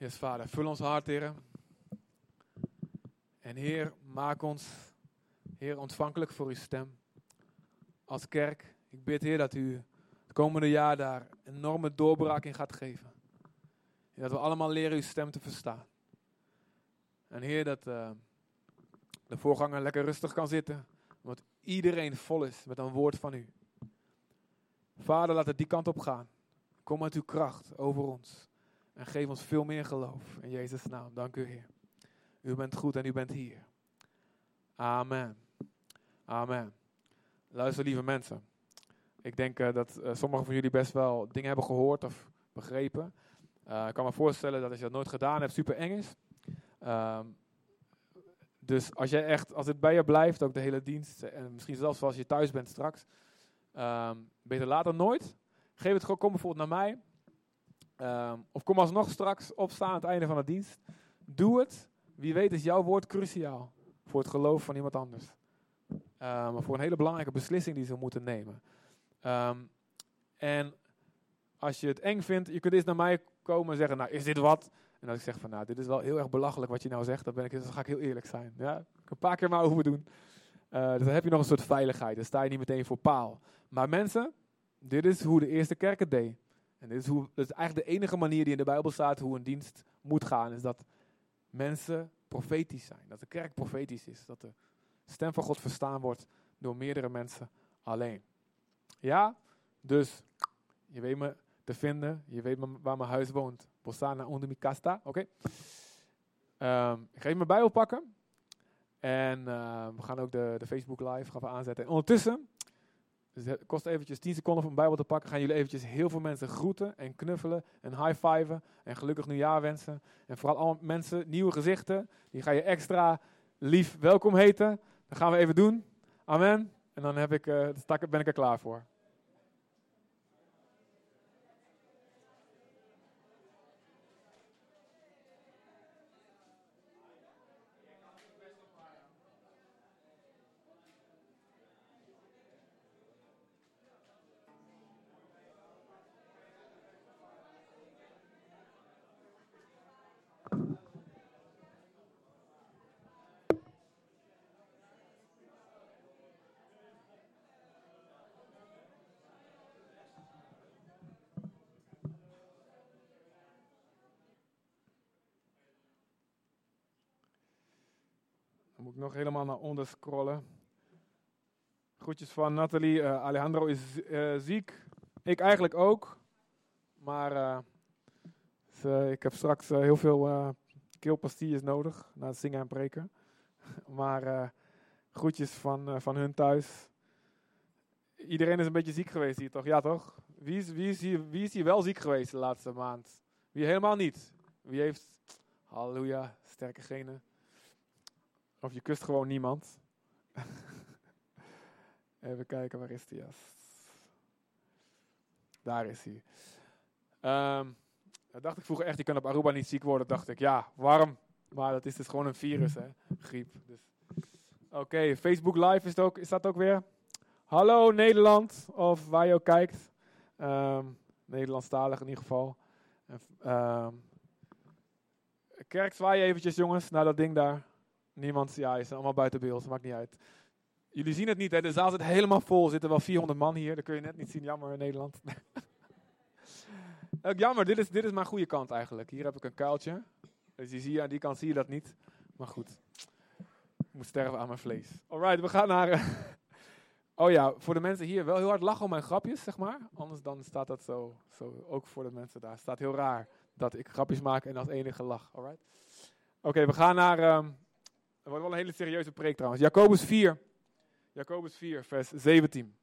Yes, Vader, vul ons hart, Heer. En Heer, maak ons, Heer, ontvankelijk voor uw stem. Als kerk, ik bid, Heer, dat u het komende jaar daar enorme doorbraak in gaat geven. En dat we allemaal leren uw stem te verstaan. En Heer, dat uh, de voorganger lekker rustig kan zitten. Want iedereen vol is met een woord van u. Vader, laat het die kant op gaan. Kom met uw kracht over ons. En geef ons veel meer geloof. In Jezus' naam. Dank u, Heer. U bent goed en u bent hier. Amen. Amen. Luister, lieve mensen. Ik denk uh, dat uh, sommigen van jullie best wel dingen hebben gehoord of begrepen. Uh, ik kan me voorstellen dat als je dat nooit gedaan hebt, super eng is. Ehm, dus als jij echt, als het bij je blijft, ook de hele dienst, en misschien zelfs als je thuis bent straks, um, beter later nooit. Geef het gewoon, kom bijvoorbeeld naar mij. Um, of kom alsnog straks opstaan aan het einde van de dienst. Doe het. Wie weet is jouw woord cruciaal voor het geloof van iemand anders. Um, voor een hele belangrijke beslissing die ze moeten nemen. Um, en als je het eng vindt, je kunt eens naar mij komen en zeggen, nou is dit wat? En als ik zeg van, nou dit is wel heel erg belachelijk wat je nou zegt, dan, ben ik, dan ga ik heel eerlijk zijn. Ja? Ik een paar keer maar over doen. Uh, dus dan heb je nog een soort veiligheid. Dan sta je niet meteen voor paal. Maar mensen, dit is hoe de eerste kerk het deed. En dit is, eigenlijk de enige manier die in de Bijbel staat hoe een dienst moet gaan. Is dat mensen profetisch zijn. Dat de kerk profetisch is. Dat de stem van God verstaan wordt door meerdere mensen alleen. Ja, dus je weet me te vinden. Je weet waar mijn huis woont. Bosana onder. Oké. Um, ik ga even mijn Bijbel pakken. En uh, we gaan ook de, de Facebook live gaan we aanzetten. En ondertussen, dus het kost eventjes 10 seconden om een Bijbel te pakken, gaan jullie eventjes heel veel mensen groeten en knuffelen en high-fiven en gelukkig nieuwjaar wensen. En vooral allemaal mensen, nieuwe gezichten, die ga je extra lief welkom heten. Dat gaan we even doen. Amen. En dan heb ik, uh, ben ik er klaar voor. Ik nog helemaal naar onder scrollen. Groetjes van Nathalie. Uh, Alejandro is uh, ziek. Ik eigenlijk ook. Maar ze, ik heb straks heel veel keelpastilles nodig na zingen en preken. maar groetjes van, van hun thuis. Iedereen is een beetje ziek geweest hier, toch? Ja, toch? Wie is, wie, is hier, wie is hier wel ziek geweest de laatste maand? Wie helemaal niet? Wie heeft, halleluja, sterke genen? Of je kust gewoon niemand. Even kijken, waar is die? Yes. Daar is hij. Um, dacht ik vroeger echt, je kan op Aruba niet ziek worden. dacht ik, ja, warm. Maar dat is dus gewoon een virus, hè. Griep. Dus. Oké, Facebook Live is, ook, is dat ook weer. Hallo Nederland, of waar je ook kijkt. Um, Nederlandstalig in ieder geval. Um, kerk, zwaai eventjes jongens, naar dat ding daar. Niemand, ja, is allemaal buiten beeld, maakt niet uit. Jullie zien het niet, hè? de zaal zit helemaal vol. Er zitten wel 400 man hier, dat kun je net niet zien. Jammer in Nederland. Jammer, dit is, dit is mijn goede kant eigenlijk. Hier heb ik een kuiltje. Dus je zie, aan die kant zie je dat niet. Maar goed, ik moet sterven aan mijn vlees. Alright, we gaan naar... oh ja, voor de mensen hier wel heel hard lachen om mijn grapjes, zeg maar. Anders dan staat dat zo, zo ook voor de mensen daar. Staat heel raar dat ik grapjes maak en als enige lach. Alright? Oké, we gaan naar... Dat wordt wel een hele serieuze preek trouwens. Jacobus 4. Jacobus 4, vers 17.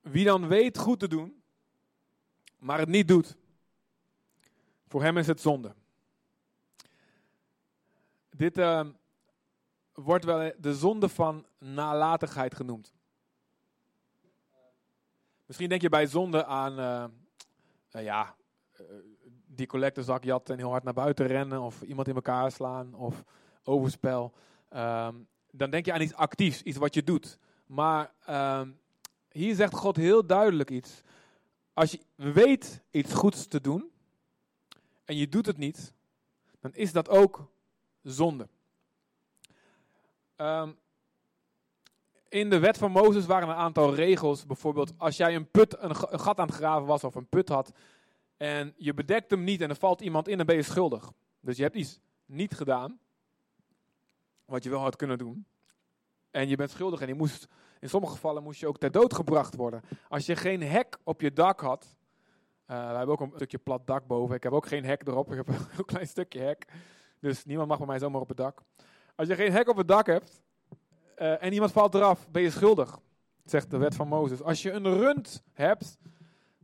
Wie dan weet goed te doen, maar het niet doet, voor hem is het zonde. Dit uh, wordt wel de zonde van nalatigheid genoemd. Misschien denk je bij zonde aan uh, eh, ja, eh, die collectezak jatten en heel hard naar buiten rennen, of iemand in elkaar slaan, of overspel. Ehm, dan denk je aan iets actiefs, iets wat je doet. Maar ehm, hier zegt God heel duidelijk iets. Als je weet iets goeds te doen en je doet het niet, dan is dat ook zonde. Ehm, in de wet van Mozes waren een aantal regels. Bijvoorbeeld als jij een, put, een, gat aan het graven was of een put had en je bedekt hem niet en er valt iemand in, dan ben je schuldig. Dus je hebt iets niet gedaan wat je wel had kunnen doen. En je bent schuldig en je moest, in sommige gevallen moest je ook ter dood gebracht worden. Als je geen hek op je dak had, uh, we hebben ook een stukje plat dak boven. Ik heb ook geen hek erop, ik heb een heel klein stukje hek. Dus niemand mag bij mij zomaar op het dak. Als je geen hek op het dak hebt uh, en iemand valt eraf, ben je schuldig, zegt de wet van Mozes. Als je een rund hebt,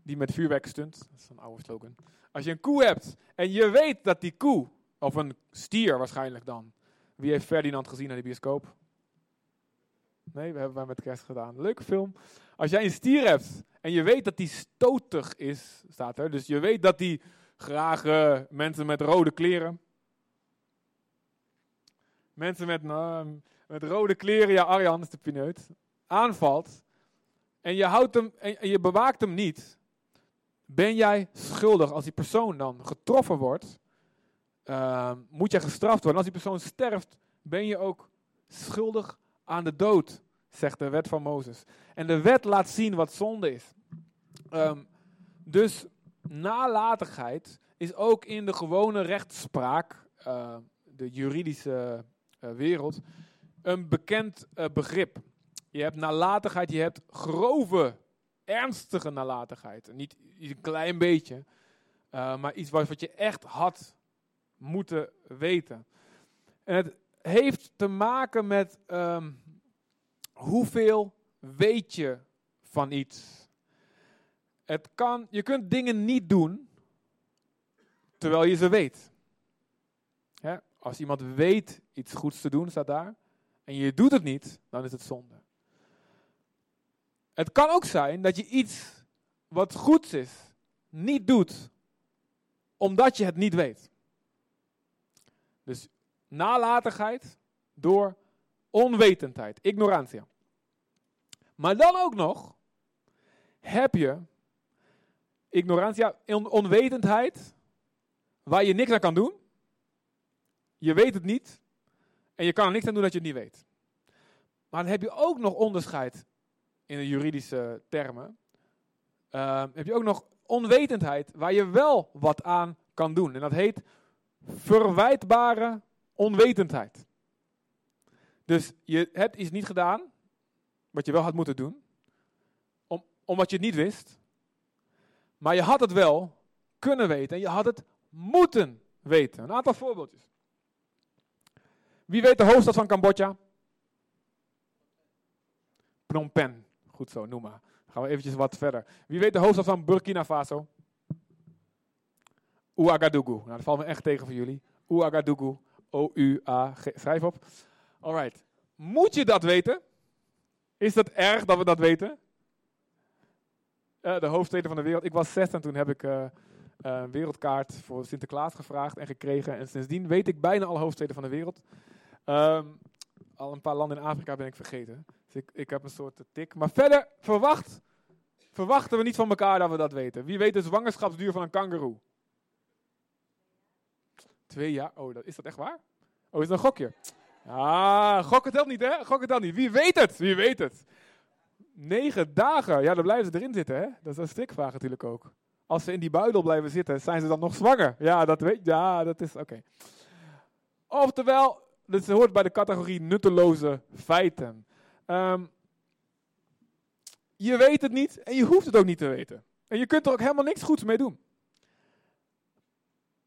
die met vuurwerk stunt, dat is een oude slogan. Als je een koe hebt en je weet dat die koe, of een stier waarschijnlijk dan, wie heeft Ferdinand gezien in de bioscoop? Nee, we hebben wij met kerst gedaan. Leuke film. Als jij een stier hebt en je weet dat die stotig is, staat er. Dus je weet dat die graag uh, mensen met rode kleren. Mensen met, uh, met rode kleren, ja, Arjan is de pineut. Aanvalt. En je, houdt hem, en je bewaakt hem niet. Ben jij schuldig als die persoon dan getroffen wordt? Uh, moet je gestraft worden. Als die persoon sterft, ben je ook schuldig aan de dood, zegt de wet van Mozes. En de wet laat zien wat zonde is. Um, dus nalatigheid is ook in de gewone rechtspraak, uh, de juridische wereld, een bekend uh, begrip. Je hebt nalatigheid, je hebt grove, ernstige nalatigheid. Niet een klein beetje, maar iets wat je echt had moeten weten. En het heeft te maken met um, hoeveel weet je van iets. Het kan, je kunt dingen niet doen terwijl je ze weet. als iemand weet iets goeds te doen, staat daar, en je doet het niet, dan is het zonde. Het kan ook zijn dat je iets wat goed is, niet doet, omdat je het niet weet. Dus nalatigheid door onwetendheid, ignorantia. Maar dan ook nog heb je ignorantia, onwetendheid, waar je niks aan kan doen. Je weet het niet en je kan er niks aan doen dat je het niet weet. Maar dan heb je ook nog onderscheid in de juridische termen. Uh, heb je ook nog onwetendheid waar je wel wat aan kan doen. En dat heet verwijtbare onwetendheid. Dus je hebt iets niet gedaan, wat je wel had moeten doen, om, omdat je het niet wist. Maar je had het wel kunnen weten en je had het moeten weten. Een aantal voorbeeldjes. Wie weet de hoofdstad van Cambodja? Phnom Penh. Goed zo, noem maar. Gaan we eventjes wat verder. Wie weet de hoofdstad van Burkina Faso? Ouagadougou. Nou, dat valt me echt tegen voor jullie. Ouagadougou. O-U-A-G. Schrijf op. Alright. Moet je dat weten? Is dat erg dat we dat weten? Uh, de hoofdsteden van de wereld. Ik was zes en toen heb ik uh, een wereldkaart voor Sinterklaas gevraagd en gekregen. En sindsdien weet ik bijna alle hoofdsteden van de wereld. Um, al een paar landen in Afrika ben ik vergeten. Dus ik, ik heb een soort tik. Maar verder verwacht, verwachten we niet van elkaar dat we dat weten. Wie weet de zwangerschapsduur van een kangeroe? Twee jaar? Oh, is dat echt waar? Oh, is dat een gokje? Ah, gok het dan niet, hè? Gok het dan niet. Wie weet het? Wie weet het? Negen dagen. Ja, dan blijven ze erin zitten, hè? Dat is een strikvraag natuurlijk ook. Als ze in die buidel blijven zitten, zijn ze dan nog zwanger? Ja, dat weet Ja, dat is oké. Oftewel, dit hoort bij de categorie nutteloze feiten. Um, je weet het niet en je hoeft het ook niet te weten. En je kunt er ook helemaal niks goeds mee doen.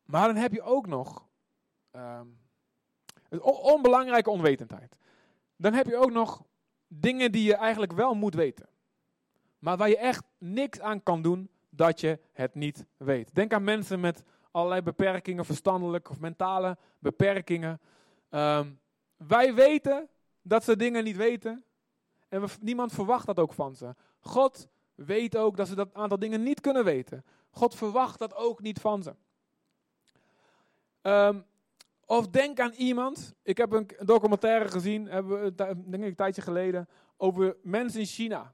Maar dan heb je ook nog um, onbelangrijke onwetendheid. Dan heb je ook nog dingen die je eigenlijk wel moet weten. Maar waar je echt niks aan kan doen dat je het niet weet. Denk aan mensen met allerlei beperkingen, verstandelijke of mentale beperkingen. Um, wij weten dat ze dingen niet weten. En niemand verwacht dat ook van ze. God weet ook dat ze dat aantal dingen niet kunnen weten. God verwacht dat ook niet van ze. Ehm, of denk aan iemand. Ik heb een documentaire gezien, hebben we, denk ik een tijdje geleden, over mensen in China.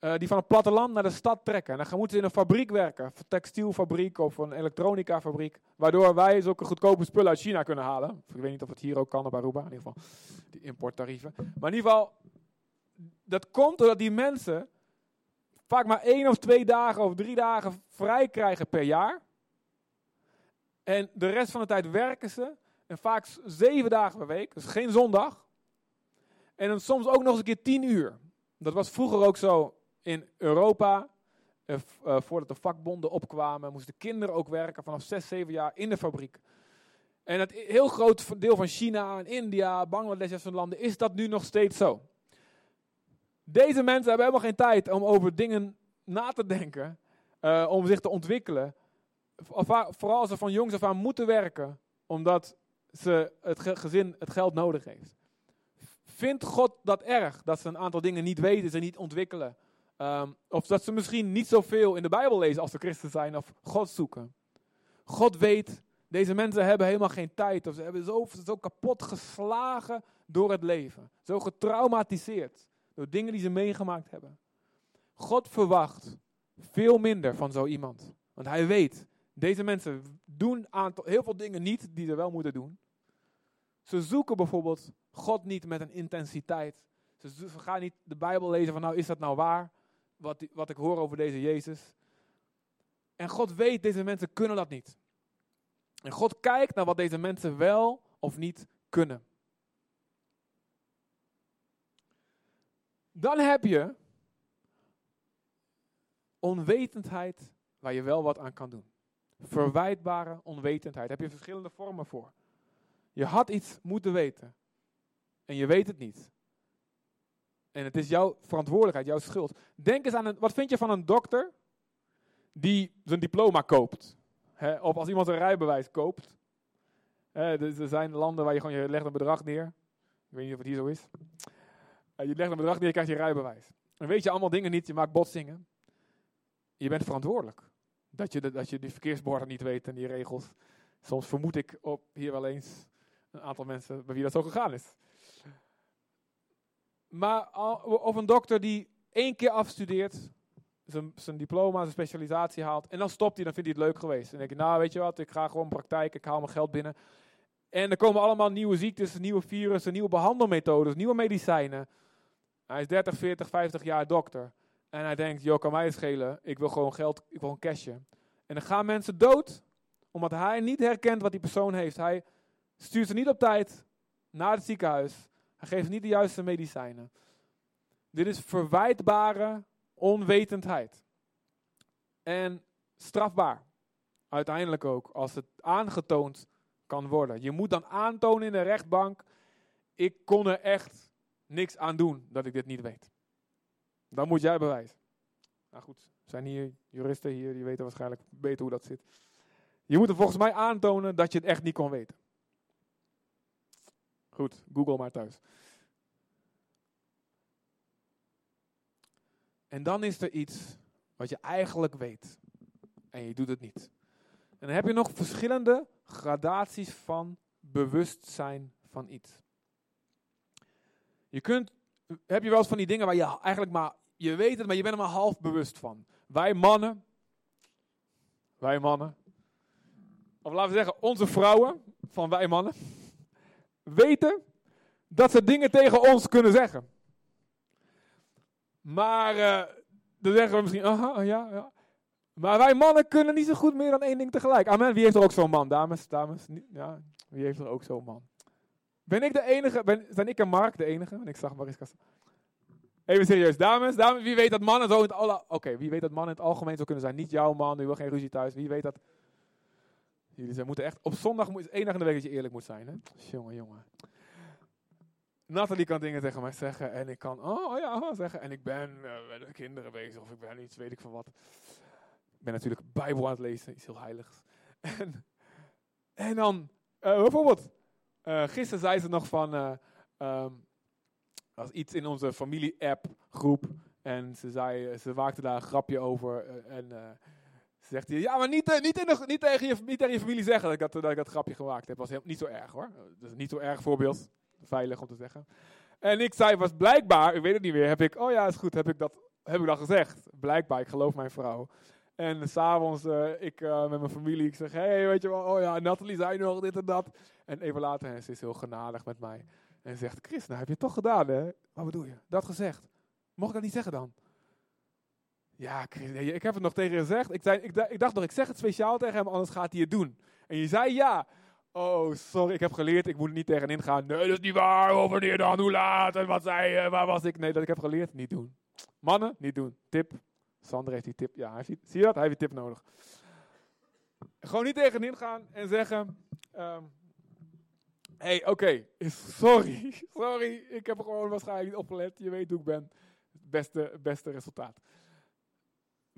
Uh, die van het platteland naar de stad trekken. En dan moeten ze in een fabriek werken. Een textielfabriek of een elektronica fabriek. Waardoor wij zulke goedkope spullen uit China kunnen halen. Ik weet niet of het hier ook kan op Aruba. In ieder geval die importtarieven. Maar in ieder geval, dat komt doordat die mensen vaak maar één of twee dagen of drie dagen vrij krijgen per jaar. En de rest van de tijd werken ze. En vaak zeven dagen per week. Dus geen zondag. En dan soms ook nog eens een keer tien uur. Dat was vroeger ook zo in Europa. Uh, uh, voordat de vakbonden opkwamen, moesten kinderen ook werken vanaf 6, 7 jaar in de fabriek. En het heel groot deel van China en India, Bangladesh en zo'n landen is dat nu nog steeds zo. Deze mensen hebben helemaal geen tijd om over dingen na te denken, uh, om zich te ontwikkelen. Vooral als ze van jongs af aan moeten werken, omdat ze het gezin het geld nodig heeft. Vindt God dat erg, dat ze een aantal dingen niet weten, ze niet ontwikkelen? Um, of dat ze misschien niet zoveel in de Bijbel lezen als ze christen zijn of God zoeken. God weet, deze mensen hebben helemaal geen tijd. Of ze hebben zo, zo kapot geslagen door het leven. Zo getraumatiseerd door dingen die ze meegemaakt hebben. God verwacht veel minder van zo iemand. Want hij weet, deze mensen doen aantal, heel veel dingen niet die ze wel moeten doen. Ze zoeken bijvoorbeeld God niet met een intensiteit. Ze gaan niet de Bijbel lezen van nou is dat nou waar? Wat, wat ik hoor over deze Jezus. En God weet, deze mensen kunnen dat niet. En God kijkt naar wat deze mensen wel of niet kunnen. Dan heb je onwetendheid waar je wel wat aan kan doen. Verwijtbare onwetendheid. Daar heb je verschillende vormen voor. Je had iets moeten weten. En je weet het niet. En het is jouw verantwoordelijkheid, jouw schuld. Denk eens aan een, wat vind je van een dokter die zijn diploma koopt? of als iemand een rijbewijs koopt. Er zijn landen waar je gewoon, je legt een bedrag neer. Ik weet niet of het hier zo is. je legt een bedrag neer, je krijgt je rijbewijs. Dan weet je allemaal dingen niet, je maakt botsingen. Je bent verantwoordelijk. Dat je, de, dat je die verkeersborden niet weet en die regels. Soms vermoed ik op hier wel eens een aantal mensen bij wie dat zo gegaan is. Maar of een dokter die één keer afstudeert, zijn, zijn diploma, zijn specialisatie haalt, en dan stopt hij, dan vindt hij het leuk geweest. En dan denk je, nou weet je wat, ik ga gewoon praktijk, ik haal mijn geld binnen. En er komen allemaal nieuwe ziektes, nieuwe virussen, nieuwe behandelmethodes, nieuwe medicijnen. Hij is 30, 40, 50 jaar dokter. En hij denkt, joh, kan mij schelen, ik wil gewoon geld, ik wil een cashje. En dan gaan mensen dood, omdat hij niet herkent wat die persoon heeft. Hij stuurt ze niet op tijd naar het ziekenhuis. Hij geeft niet de juiste medicijnen. Dit is verwijtbare onwetendheid. En strafbaar. Uiteindelijk ook, als het aangetoond kan worden. Je moet dan aantonen in de rechtbank, ik kon er echt niks aan doen dat ik dit niet weet. Dan moet jij bewijzen. Nou goed, zijn hier juristen hier, die weten waarschijnlijk beter hoe dat zit. Je moet er volgens mij aantonen dat je het echt niet kon weten. Goed, Google maar thuis. En dan is er iets wat je eigenlijk weet. En je doet het niet. En dan heb je nog verschillende gradaties van bewustzijn van iets. Je kunt, heb je wel eens van die dingen waar je eigenlijk maar, je weet het, maar je bent er maar half bewust van. Wij mannen, wij mannen, of laten we zeggen onze vrouwen van wij mannen, weten dat ze dingen tegen ons kunnen zeggen. Maar uh, dan zeggen we misschien, aha, ja, ja. Maar wij mannen kunnen niet zo goed meer dan één ding tegelijk. Amen. Wie heeft er ook zo'n man? Dames, dames. Ja, wie heeft er ook zo'n man? Ben ik de enige? Ben, zijn ik en Mark de enige? En ik zag Mariska. Even serieus, dames, dames, wie weet dat mannen zo in het. Oké, wie weet dat mannen in het algemeen zo kunnen zijn? Niet jouw man, u wil geen ruzie thuis. Wie weet dat... Jullie zijn, moeten echt... Op zondag moet één dag in de week dat je eerlijk moet zijn, hè? Jongen, jongen. Nathalie kan dingen tegen mij zeggen en ik kan, oh, oh ja, oh, zeggen. En ik ben uh, met de kinderen bezig of ik ben iets, weet ik van wat. Ik ben natuurlijk Bijbel aan het lezen, iets heel heiligs. En, en dan, uh, bijvoorbeeld, uh, gisteren zei ze nog van, um, als iets in onze familie-app groep. En ze, zei, ze maakte daar een grapje over. eh, en eh, ze zegt, ja, maar niet, eh, niet, niet, tegen je, niet tegen je familie zeggen dat ik dat, dat, grapje gemaakt heb. was niet zo erg hoor. Dat is niet zo erg voorbeeld. Veilig om te zeggen. En ik zei, was blijkbaar, ik weet het niet meer, heb ik, oh ja, is goed, heb ik dat, heb ik dat gezegd. Blijkbaar, ik geloof mijn vrouw. En s'avonds, uh, ik uh, met mijn familie, ik zeg, hé, hey, weet je wel, oh ja, Nathalie zei nog dit en dat. En even later, en ze is heel genadig met mij. En ze zegt, Chris, nou heb je het toch gedaan, hè? Wat bedoel je? Dat gezegd. Mocht ik dat niet zeggen dan? Ja, ik heb het nog tegen je gezegd. Ik, zei, ik, dacht nog, ik zeg het speciaal tegen hem, anders gaat hij het doen. En je zei ja. Oh, sorry, ik heb geleerd, ik moet er niet tegenin gaan. Nee, dat is niet waar. Oh, wanneer dan? Hoe laat? En wat zei je? Waar was ik? Nee, dat ik heb geleerd, niet doen. Mannen, niet doen. Tip. Sander heeft die tip. Ja, heeft die, zie je dat? Hij heeft die tip nodig. Gewoon niet tegenin gaan en zeggen... Um, hey, oké, sorry, sorry. Ik heb gewoon waarschijnlijk niet opgelet. Je weet hoe ik ben. Beste, beste resultaat.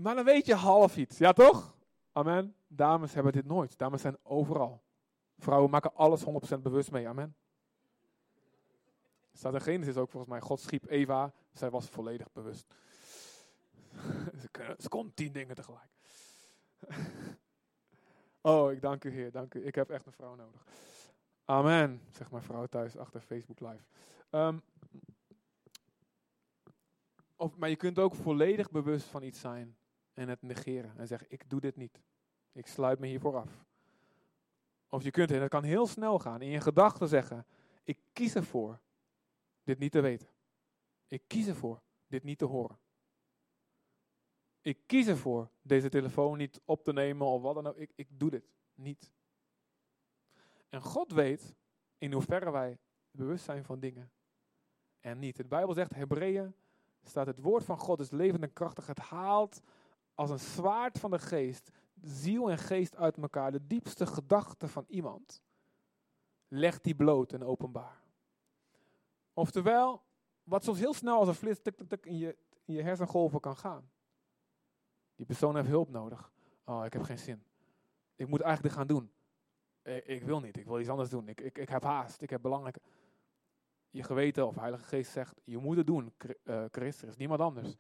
Maar dan weet je half iets, ja toch? Amen. Dames hebben dit nooit. Dames zijn overal. Vrouwen maken alles 100% bewust mee. Amen. Staat in ook volgens mij. God schiep Eva. Zij was volledig bewust. ze, kon tien dingen tegelijk. oh, ik dank u Heer. Dank u. Ik heb echt een vrouw nodig. Amen. Zegt mijn vrouw thuis achter Facebook Live. Um, of, maar je kunt ook volledig bewust van iets zijn en het negeren. En zeggen, ik doe dit niet. Ik sluit me hiervoor af. Of je kunt, en dat kan heel snel gaan, in je gedachten zeggen, ik kies ervoor dit niet te weten. Ik kies ervoor dit niet te horen. Ik kies ervoor deze telefoon niet op te nemen of wat dan ook. Ik, ik doe dit niet. En God weet in hoeverre wij bewust zijn van dingen en niet. De Bijbel zegt, Hebreeën staat het woord van God is levend en krachtig. Het haalt als een zwaard van de geest ziel en geest uit elkaar. De diepste gedachten van iemand legt die bloot en openbaar. Oftewel, wat soms heel snel als een flits tuk, tuk, tuk in, je, in je hersengolven kan gaan. Die persoon heeft hulp nodig. Oh, ik heb geen zin. Ik moet eigenlijk dit gaan doen. Ik, ik wil niet, ik wil iets anders doen. Ik, ik, ik heb haast, ik heb belangrijke... Je geweten of Heilige Geest zegt, je moet het doen, uh, Christus, is niemand anders.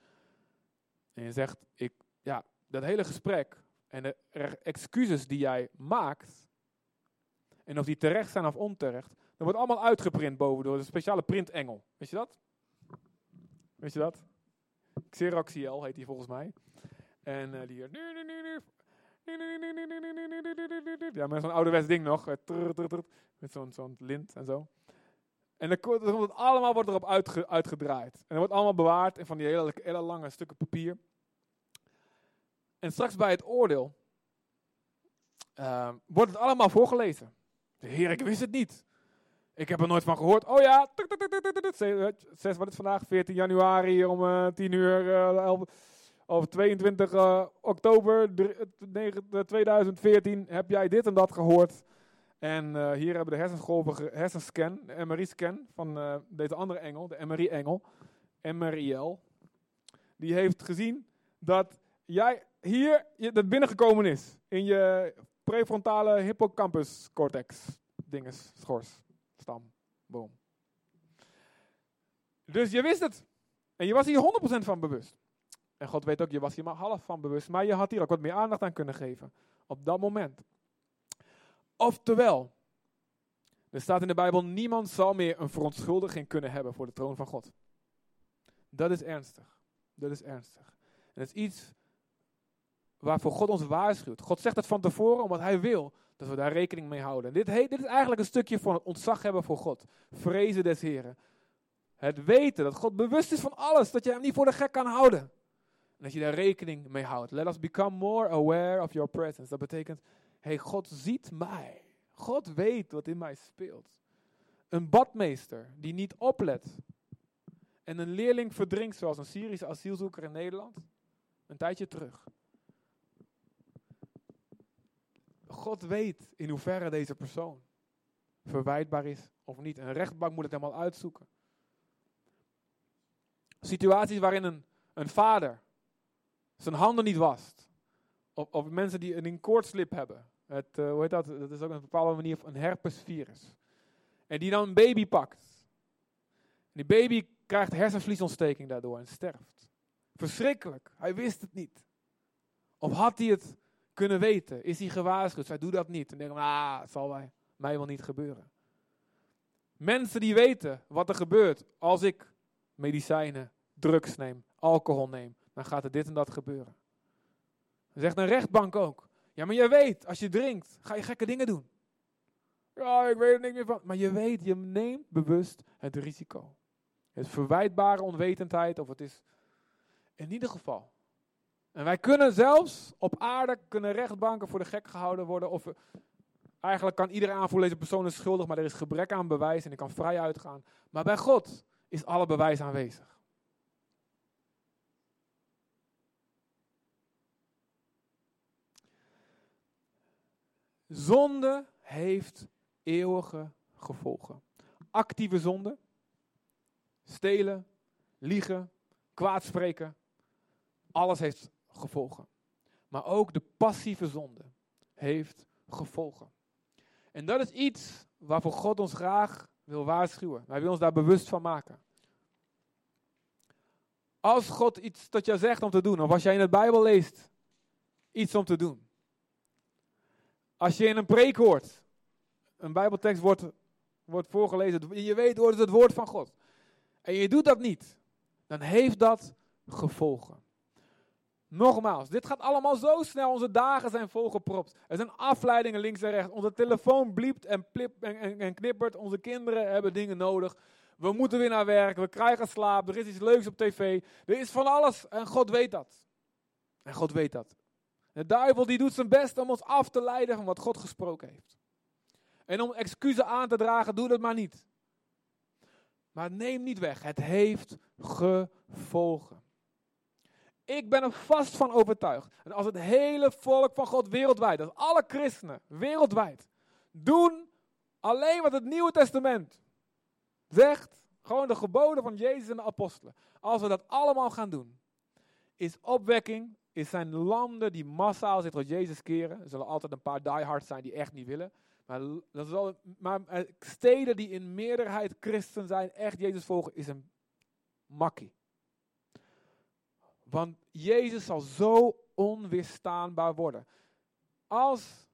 En je zegt, ik, ja, dat hele gesprek en de excuses die jij maakt, en of die terecht zijn of onterecht, dat wordt allemaal uitgeprint boven door een speciale printengel. Weet je dat? Weet je dat? Xeroxiel heet die volgens mij. En uh, die. Ja, met zo'n ouderwets ding nog. Met zo'n zo'n lint en zo. En dan het allemaal wordt erop uitge, uitgedraaid. En dat wordt allemaal bewaard in van die hele lange stukken papier. En straks bij het oordeel uh, wordt het allemaal voorgelezen. Heer, ik wist het niet. Ik heb er nooit van gehoord. Oh ja, zes, wat is vandaag? 14 januari om uh, 10 uur, uh, 11, of 22 uh, oktober 2014 heb jij dit en dat gehoord. En hier hebben de hersengolven, hersenscan, de MRI-scan van deze andere engel, de MRI-engel, MRIL. Die heeft gezien dat jij hier dat binnengekomen is in je prefrontale hippocampus cortex dinges, schors, stam, boom. Dus je wist het. En je was hier 100% van bewust. En God weet ook, je was hier maar half van bewust. Maar je had hier ook wat meer aandacht aan kunnen geven. Op dat moment. Oftewel, er staat in de Bijbel, niemand zal meer een verontschuldiging kunnen hebben voor de troon van God. Dat is ernstig. Dat is ernstig. En dat is iets waarvoor God ons waarschuwt. God zegt het van tevoren omdat hij wil dat we daar rekening mee houden. Dit, dit is eigenlijk een stukje van het ontzag hebben voor God. Vrezen des Heren. Het weten dat God bewust is van alles, dat je hem niet voor de gek kan houden. En dat je daar rekening mee houdt. Let us become more aware of your presence. Dat betekent, hey, God ziet mij. God weet wat in mij speelt. Een badmeester die niet oplet en een leerling verdrinkt zoals een Syrische asielzoeker in Nederland, een tijdje terug. God weet in hoeverre deze persoon verwijtbaar is of niet. Een rechtbank moet het helemaal uitzoeken. Situaties waarin een, een vader zijn handen niet wast. Of, of mensen die een koortslip hebben. Het, uh, hoe heet dat? Dat is ook een bepaalde manier een herpesvirus. En die dan een baby pakt. En die baby krijgt hersenvliesontsteking daardoor en sterft. Verschrikkelijk. Hij wist het niet. Of had hij het kunnen weten? Is hij gewaarschuwd? Zij doet dat niet. En denken, ah, het zal mij, wel niet gebeuren. Mensen die weten wat er gebeurt als ik medicijnen, drugs neem, alcohol neem, dan gaat er dit en dat gebeuren. Zegt een rechtbank ook. Ja, maar je weet, als je drinkt, ga je gekke dingen doen. Ja, ik weet er niks meer van. Maar je weet, je neemt bewust het risico. Het verwijtbare onwetendheid, of het is in ieder geval. En wij kunnen zelfs op aarde, kunnen rechtbanken voor de gek gehouden worden. Of eigenlijk kan iedereen aanvoelen, deze persoon is schuldig, maar er is gebrek aan bewijs en ik kan vrij uitgaan. Maar bij God is alle bewijs aanwezig. Zonde heeft eeuwige gevolgen. Actieve zonde, stelen, liegen, kwaadspreken, alles heeft gevolgen. Maar ook de passieve zonde heeft gevolgen. En dat is iets waarvoor God ons graag wil waarschuwen. Hij wil ons daar bewust van maken. Als God iets tot jou zegt om te doen, of als jij in de Bijbel leest iets om te doen. Als je in een preek hoort, een Bijbeltekst wordt, wordt voorgelezen, en je weet hoort het woord van God. En je doet dat niet, dan heeft dat gevolgen. Nogmaals, dit gaat allemaal zo snel. Onze dagen zijn volgepropt. Er zijn afleidingen links en rechts. Onze telefoon bliept en, plip en, en, en knippert. Onze kinderen hebben dingen nodig. We moeten weer naar werk. We krijgen slaap. Er is iets leuks op tv. Er is van alles. En God weet dat. En God weet dat. De duivel die doet zijn best om ons af te leiden van wat God gesproken heeft. En om excuses aan te dragen, doe dat maar niet. Maar neem niet weg. Het heeft gevolgen. Ik ben er vast van overtuigd. En als het hele volk van God wereldwijd, als alle christenen wereldwijd, doen alleen wat het Nieuwe Testament zegt, gewoon de geboden van Jezus en de apostelen. Als we dat allemaal gaan doen, is opwekking, is zijn landen die massaal zich tot Jezus keren. Er zullen altijd een paar diehards zijn die echt niet willen. Maar, dat zal, maar eh, steden die in meerderheid christen zijn, echt Jezus volgen, is een makkie. Want Jezus zal zo onweerstaanbaar worden. Als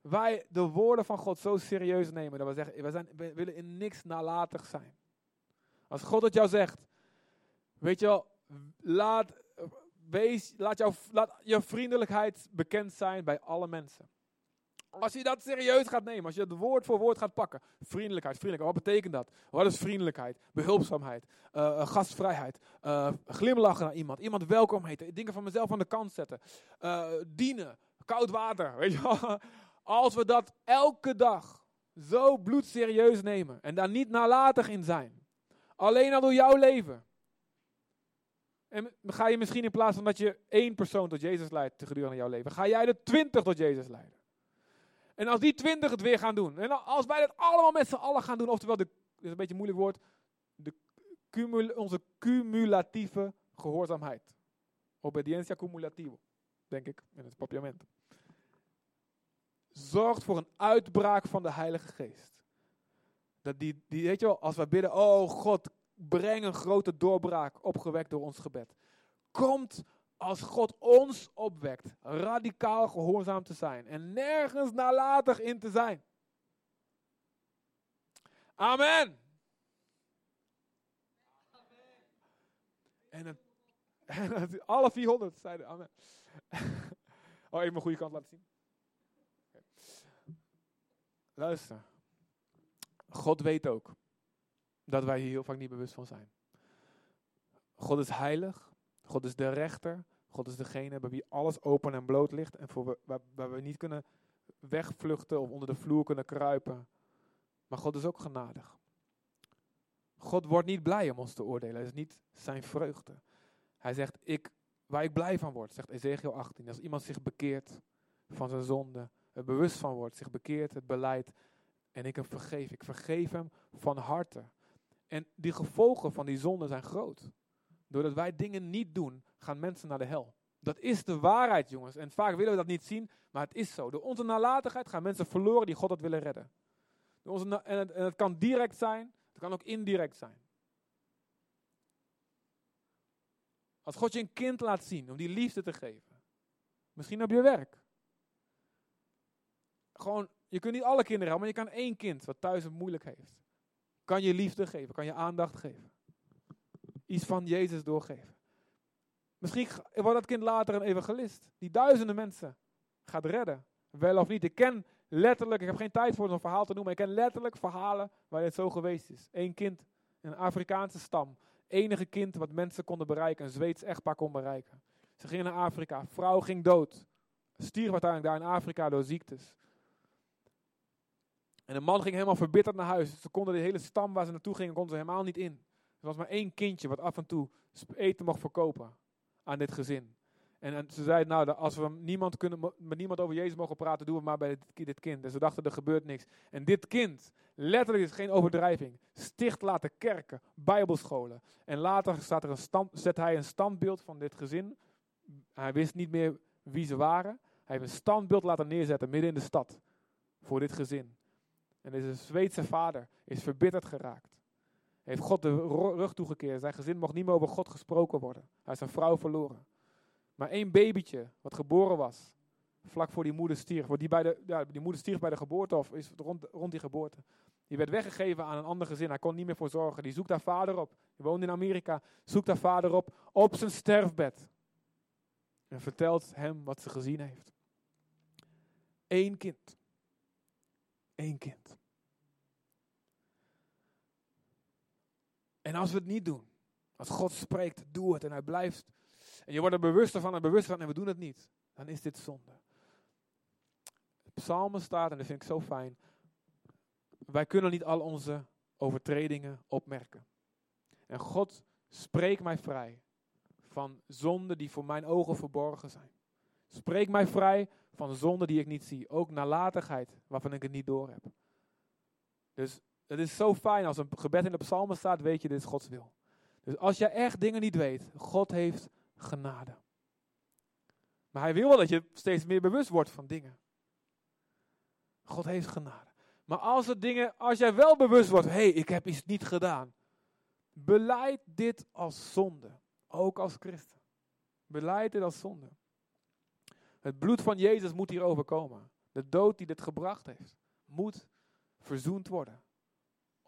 wij de woorden van God zo serieus nemen, dat we zeggen, we, zijn, willen in niks nalatig zijn. Als God het jou zegt, weet je wel, laat, wees, laat, laat je vriendelijkheid bekend zijn bij alle mensen. Als je dat serieus gaat nemen, als je het woord voor woord gaat pakken. Vriendelijkheid, vriendelijkheid, wat betekent dat? Wat is vriendelijkheid? Behulpzaamheid, uh, gastvrijheid, uh, glimlachen naar iemand, iemand welkom heten, dingen van mezelf aan de kant zetten, dienen, koud water, weet je. Als we dat elke dag zo bloedserieus nemen en daar niet nalatig in zijn, alleen al door jouw leven. En ga je misschien in plaats van dat je één persoon tot Jezus leidt gedurende jouw leven, ga jij de twintig tot Jezus leiden. En als die twintig het weer gaan doen. En als wij dat allemaal met z'n allen gaan doen. Oftewel, de, dat is een beetje een moeilijk woord. De cumul, onze cumulatieve gehoorzaamheid. Obediencia cumulativo. Denk ik in het papiament. Zorgt voor een uitbraak van de Heilige Geest. Dat die, die, weet je wel, als we bidden, oh God, breng een grote doorbraak, opgewekt door ons gebed. Komt als God ons opwekt, radicaal gehoorzaam te zijn en nergens nalatig in te zijn. Amen. En, het, alle 400 zeiden amen. Oh, even mijn goede kant laten zien. Luister. God weet ook dat wij hier heel vaak niet bewust van zijn. God is heilig. God is de rechter. God is degene bij wie alles open en bloot ligt. En voor we, waar, we niet kunnen wegvluchten of onder de vloer kunnen kruipen. Maar God is ook genadig. God wordt niet blij om ons te oordelen. Het is niet zijn vreugde. Hij zegt, ik, waar ik blij van word, zegt Ezekiel 18. Als iemand zich bekeert van zijn zonde, er bewust van wordt, zich bekeert, het beleid, en ik hem vergeef. Ik vergeef hem van harte. En die gevolgen van die zonde zijn groot. Doordat wij dingen niet doen, gaan mensen naar de hel. Dat is de waarheid, jongens. En vaak willen we dat niet zien, maar het is zo. Door onze nalatigheid gaan mensen verloren die God had willen redden. Door onze en, het, en het kan direct zijn, het kan ook indirect zijn. Als God je een kind laat zien om die liefde te geven. Misschien op je werk. Gewoon, je kunt niet alle kinderen helpen, maar je kan één kind wat thuis het moeilijk heeft. Kan je liefde geven, kan je aandacht geven. Iets van Jezus doorgeven. Misschien wordt dat kind later een evangelist. Die duizenden mensen gaat redden. Wel of niet. Ik ken letterlijk, ik heb geen tijd voor zo'n verhaal te noemen. Ik ken letterlijk verhalen waar dit zo geweest is. Eén kind, een Afrikaanse stam. Enige kind wat mensen konden bereiken. Een Zweeds echtpaar kon bereiken. Ze gingen naar Afrika. Vrouw ging dood. Stierf uiteindelijk daar in Afrika door ziektes. En de man ging helemaal verbitterd naar huis. Ze konden de hele stam waar ze naartoe gingen, konden ze helemaal niet in. Er was maar één kindje wat af en toe eten mocht verkopen aan dit gezin. En, ze zeiden, nou, als we niemand kunnen, met niemand over Jezus mogen praten, doen we maar bij dit, dit kind. En ze dachten, er gebeurt niks. En dit kind, letterlijk is geen overdrijving, sticht later kerken, bijbelscholen. En later staat er een stand, zet hij een standbeeld van dit gezin. Hij wist niet meer wie ze waren. Hij heeft een standbeeld laten neerzetten midden in de stad voor dit gezin. En deze Zweedse vader is verbitterd geraakt. Heeft God de rug toegekeerd. Zijn gezin mocht niet meer over God gesproken worden. Hij is zijn vrouw verloren. Maar één babytje wat geboren was, vlak voor die moeder stierf. Die, bij de, ja, die moeder stierf bij de geboorte of is rond, rond die geboorte. Die werd weggegeven aan een ander gezin. Hij kon niet meer voor zorgen. Die zoekt haar vader op. Die woont in Amerika. Zoekt haar vader op op zijn sterfbed. En vertelt hem wat ze gezien heeft. Eén kind. Eén kind. En als we het niet doen, als God spreekt, doe het en hij blijft. En je wordt er bewuster van en bewuster van en we doen het niet. Dan is dit zonde. Psalmen staat, en dat vind ik zo fijn. Wij kunnen niet al onze overtredingen opmerken. En God spreek mij vrij van zonden die voor mijn ogen verborgen zijn. Spreek mij vrij van zonden die ik niet zie. Ook nalatigheid waarvan ik het niet door heb. Dus het is zo fijn als een gebed in de psalmen staat, weet je, dit is Gods wil. Dus als je echt dingen niet weet, God heeft genade. Maar hij wil wel dat je steeds meer bewust wordt van dingen. God heeft genade. Maar als er dingen, als jij wel bewust wordt, hé, hey, ik heb iets niet gedaan. Beleid dit als zonde. Ook als christen. Beleid dit als zonde. Het bloed van Jezus moet hier overkomen. De dood die dit gebracht heeft, moet verzoend worden.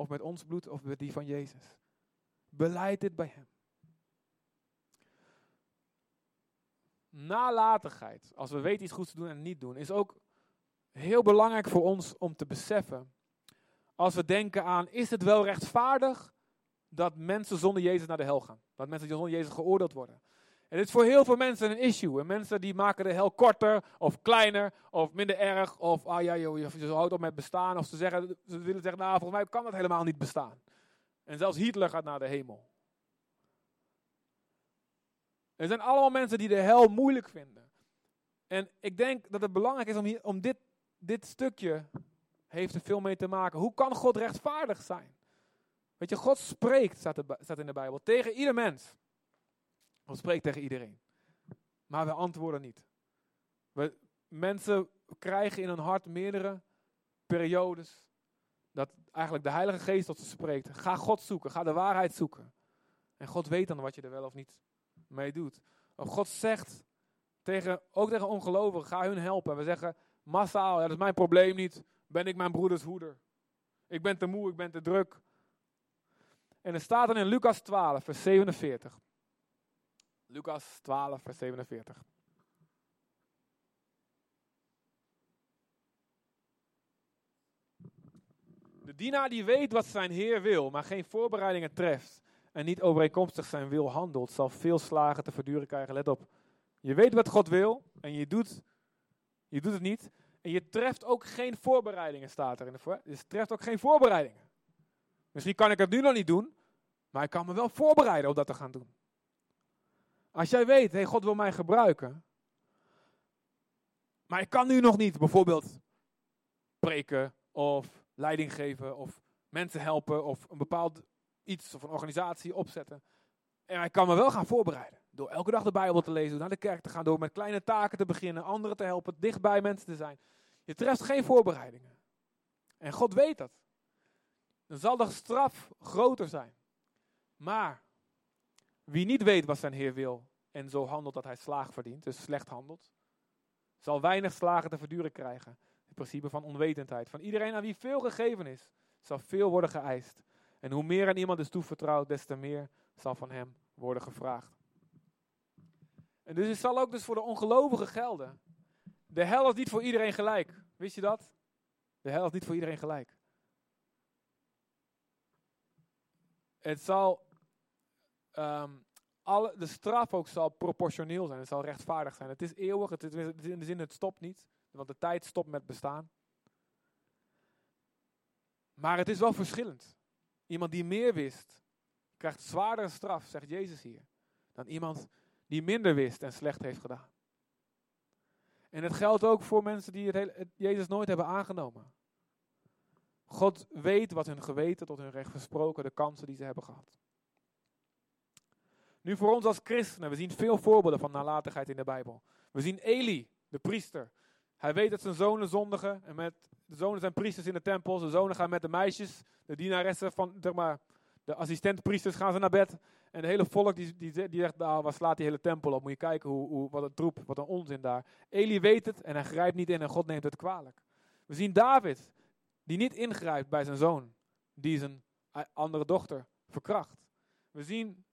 Of met ons bloed of met die van Jezus. Beleid dit bij Hem. Nalatigheid, als we weten iets goeds te doen en niet doen, is ook heel belangrijk voor ons om te beseffen. Als we denken aan, is het wel rechtvaardig dat mensen zonder Jezus naar de hel gaan? Dat mensen zonder Jezus geoordeeld worden? En dit is voor heel veel mensen een issue. En mensen die maken de hel korter of kleiner of minder erg. Of ah ja, joh, je houdt op met bestaan. Of ze, zeggen, ze willen zeggen, nou volgens mij kan dat helemaal niet bestaan. En zelfs Hitler gaat naar de hemel. Er zijn allemaal mensen die de hel moeilijk vinden. En ik denk dat het belangrijk is om, hier, om dit, dit stukje, heeft er veel mee te maken. Hoe kan God rechtvaardig zijn? Weet je, God spreekt, staat, staat in de Bijbel, tegen ieder mens. Spreekt tegen iedereen. Maar we antwoorden niet. We, mensen krijgen in hun hart meerdere periodes dat eigenlijk de Heilige Geest tot ze spreekt. Ga God zoeken, ga de waarheid zoeken. En God weet dan wat je er wel of niet mee doet. God zegt, tegen, ook tegen ongelovigen, ga hun helpen. We zeggen massaal, dat is mijn probleem niet. Ben ik mijn broeders hoeder? Ik ben te moe, ik ben te druk. En er staat dan in Lucas 12, vers 47. Lucas 12, vers 47. De dienaar die weet wat zijn Heer wil, maar geen voorbereidingen treft en niet overeenkomstig zijn wil handelt, zal veel slagen te verduren krijgen. Let op. Je weet wat God wil en je doet, je doet het niet. En je treft ook geen voorbereidingen, staat er in de voor. Je treft ook geen voorbereidingen. Misschien kan ik het nu nog niet doen, maar ik kan me wel voorbereiden om dat te gaan doen. Als jij weet, hey, God wil mij gebruiken. Maar ik kan nu nog niet bijvoorbeeld preken of leiding geven of mensen helpen of een bepaald iets of een organisatie opzetten. En ik kan me wel gaan voorbereiden. Door elke dag de Bijbel te lezen, door naar de kerk te gaan, door met kleine taken te beginnen, anderen te helpen, dichtbij mensen te zijn. Je treft geen voorbereidingen. En God weet dat. Dan zal de straf groter zijn. Maar wie niet weet wat zijn Heer wil, en zo handelt dat hij slaag verdient, dus slecht handelt, zal weinig slagen te verduren krijgen. Het principe van onwetendheid. Van iedereen aan wie veel gegeven is, zal veel worden geëist. En hoe meer aan iemand is toevertrouwd, des te meer zal van hem worden gevraagd. En dus het zal ook dus voor de ongelovigen gelden. De hel is niet voor iedereen gelijk. Wist je dat? De hel is niet voor iedereen gelijk. Het zal, ehm, alle, de straf ook zal proportioneel zijn. Het zal rechtvaardig zijn. Het is eeuwig. Het in de zin, het stopt niet. Want de tijd stopt met bestaan. Maar het is wel verschillend. Iemand die meer wist, krijgt zwaardere straf, zegt Jezus hier, dan iemand die minder wist en slecht heeft gedaan. En het geldt ook voor mensen die het, Jezus nooit hebben aangenomen. God weet wat hun geweten tot hun recht versproken, de kansen die ze hebben gehad. Nu voor ons als christenen, we zien veel voorbeelden van nalatigheid in de Bijbel. We zien Eli, de priester. Hij weet dat zijn zonen zondigen. En met de zonen zijn priesters in de tempel. Zijn zonen gaan met de meisjes, de dienaressen van, zeg de assistentpriesters gaan ze naar bed. En het hele volk die, die, die zegt, nou, waar slaat die hele tempel op? Moet je kijken hoe, hoe, wat een troep, wat een onzin daar. Eli weet het en hij grijpt niet in en God neemt het kwalijk. We zien David, die niet ingrijpt bij zijn zoon, die zijn andere dochter verkracht. We zien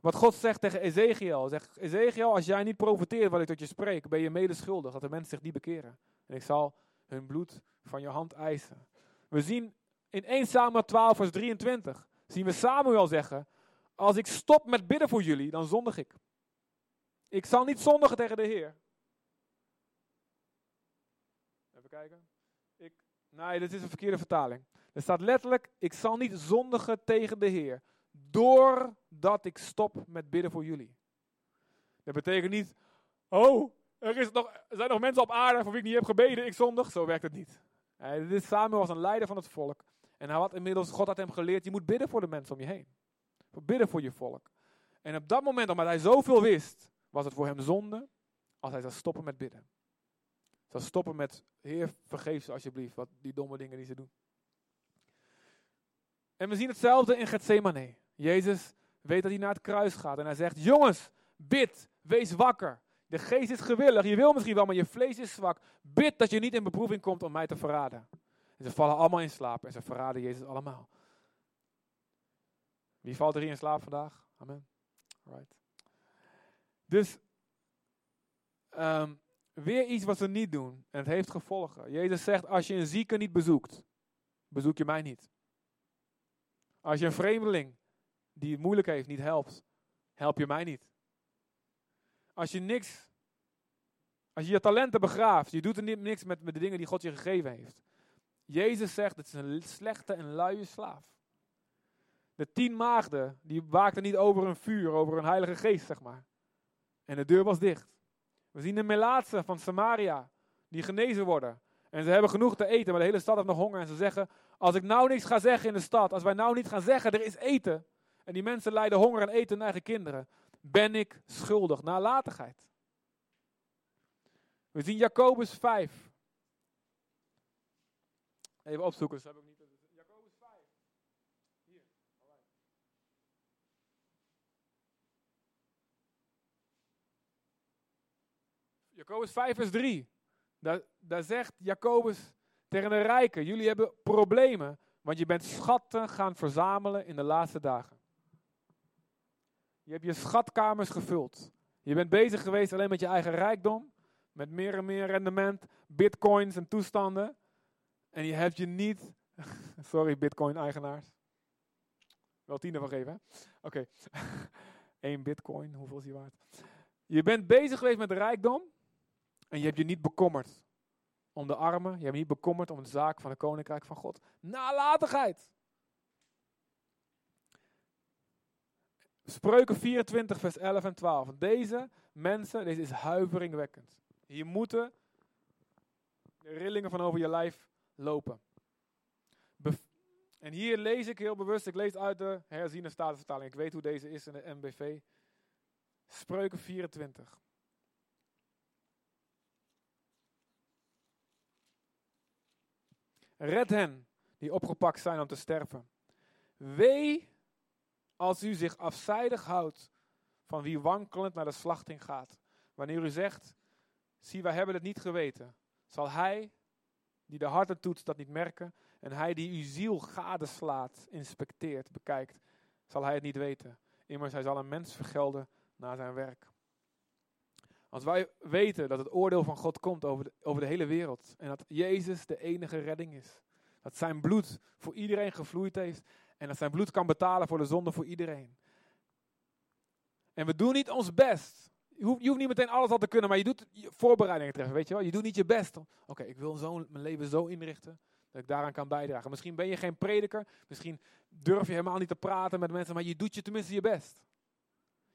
wat God zegt tegen Ezekiel. Zegt, Ezekiel, als jij niet profiteert wat ik tot je spreek, ben je medeschuldig dat de mensen zich niet bekeren. En ik zal hun bloed van je hand eisen. We zien in 1 Samuel 12 vers 23, zien we Samuel zeggen, als ik stop met bidden voor jullie, dan zondig ik. Ik zal niet zondigen tegen de Heer. Even kijken. Ik, nee, dit is een verkeerde vertaling. Er staat letterlijk, ik zal niet zondigen tegen de Heer. Doordat ik stop met bidden voor jullie. Dat betekent niet, oh, er, is nog, zijn nog mensen op aarde voor wie ik niet heb gebeden, ik zondig. Zo werkt het niet. dit Samuel was een leider van het volk. En hij had inmiddels, God had hem geleerd, je moet bidden voor de mensen om je heen. Bidden voor je volk. En op dat moment, omdat hij zoveel wist, was het voor hem zonde als hij zou stoppen met bidden. Zou stoppen met, Heer, vergeef ze alsjeblieft, wat die domme dingen die ze doen. En we zien hetzelfde in Gethsemane. Jezus weet dat hij naar het kruis gaat en hij zegt, jongens, bid, wees wakker. De geest is gewillig, je wil misschien wel, maar je vlees is zwak. Bid dat je niet in beproeving komt om mij te verraden. En ze vallen allemaal in slaap en ze verraden Jezus allemaal. Wie valt er hier in slaap vandaag? Amen. Right. Dus um, weer iets wat ze niet doen. En het heeft gevolgen. Jezus zegt, als je een zieke niet bezoekt, bezoek je mij niet. Als je een vreemdeling die het moeilijk heeft niet helpt, help je mij niet. Als je niks, als je je talenten begraaft, je doet er niks met, met de dingen die God je gegeven heeft. Jezus zegt, het is een slechte en luie slaaf. De tien maagden, die waakten niet over een vuur, over een heilige geest, zeg maar. En de deur was dicht. We zien de melaatsen van Samaria, die genezen worden. En ze hebben genoeg te eten, maar de hele stad heeft nog honger. En ze zeggen, als ik nou niks ga zeggen in de stad, als wij nou niet gaan zeggen, er is eten. En die mensen lijden honger en eten hun eigen kinderen. Ben ik schuldig, nalatigheid. We zien Jacobus 5. Even opzoeken, heb ik niet. Jacobus 5. Hier. Jacobus 5 vers 3. Daar, daar zegt Jacobus tegen de rijken, jullie hebben problemen, want je bent schatten gaan verzamelen in de laatste dagen. Je hebt je schatkamers gevuld. Je bent bezig geweest alleen met je eigen rijkdom, met meer en meer rendement, bitcoins en toestanden. En je hebt je niet, sorry bitcoin-eigenaars, wel tien ervan geven, hè? Oké, één bitcoin, hoeveel is die waard? Je bent bezig geweest met rijkdom en je hebt je niet bekommerd om de armen. Je hebt niet bekommerd om de zaak van het koninkrijk van God. Nalatigheid. Spreuken 24, vers 11 en 12. Deze mensen, deze is huiveringwekkend. Hier moeten de rillingen van over je lijf lopen. en hier lees ik heel bewust, ik lees uit de herziene statenvertaling. Ik weet hoe deze is in de MBV. Spreuken 24. Red hen die opgepakt zijn om te sterven. Wee als u zich afzijdig houdt van wie wankelend naar de slachting gaat. Wanneer u zegt, zie wij hebben het niet geweten, zal hij die de harten toetst dat niet merken en hij die uw ziel gadeslaat, inspecteert, bekijkt, zal hij het niet weten. Immers hij zal een mens vergelden naar zijn werk. Als wij weten dat het oordeel van God komt over de, over de hele wereld en dat Jezus de enige redding is, dat zijn bloed voor iedereen gevloeid heeft en dat zijn bloed kan betalen voor de zonde voor iedereen. En we doen niet ons best. Je hoeft, je hoeft niet meteen alles al te kunnen, maar je doet voorbereidingen treffen, weet je wel. Je doet niet je best. Oké, ik wil mijn leven zo inrichten dat ik daaraan kan bijdragen. Misschien ben je geen prediker, misschien durf je helemaal niet te praten met mensen, maar je doet je tenminste je best.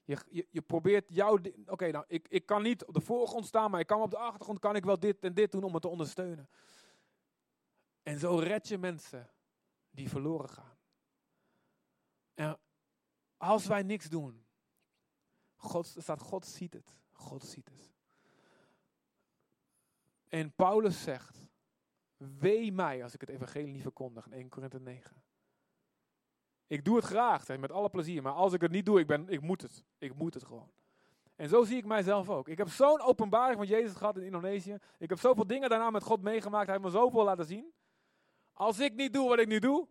Je, je, je probeert jouw. Oké, nou, ik, ik kan niet op de voorgrond staan, maar ik kan op de achtergrond kan ik wel dit en dit doen om het te ondersteunen. En zo red je mensen die verloren gaan. En als wij niks doen, God, staat God ziet het. God ziet het. En Paulus zegt, wee mij als ik het evangelie niet verkondig in 1 Korinthe 9. Ik doe het graag, met alle plezier. Maar als ik het niet doe, ik, ben, ik moet het. Ik moet het gewoon. En zo zie ik mijzelf ook. Ik heb zo'n openbaring van Jezus gehad in Indonesië. Ik heb zoveel dingen daarna met God meegemaakt. Hij heeft me zoveel laten zien. Als ik niet doe wat ik nu doe,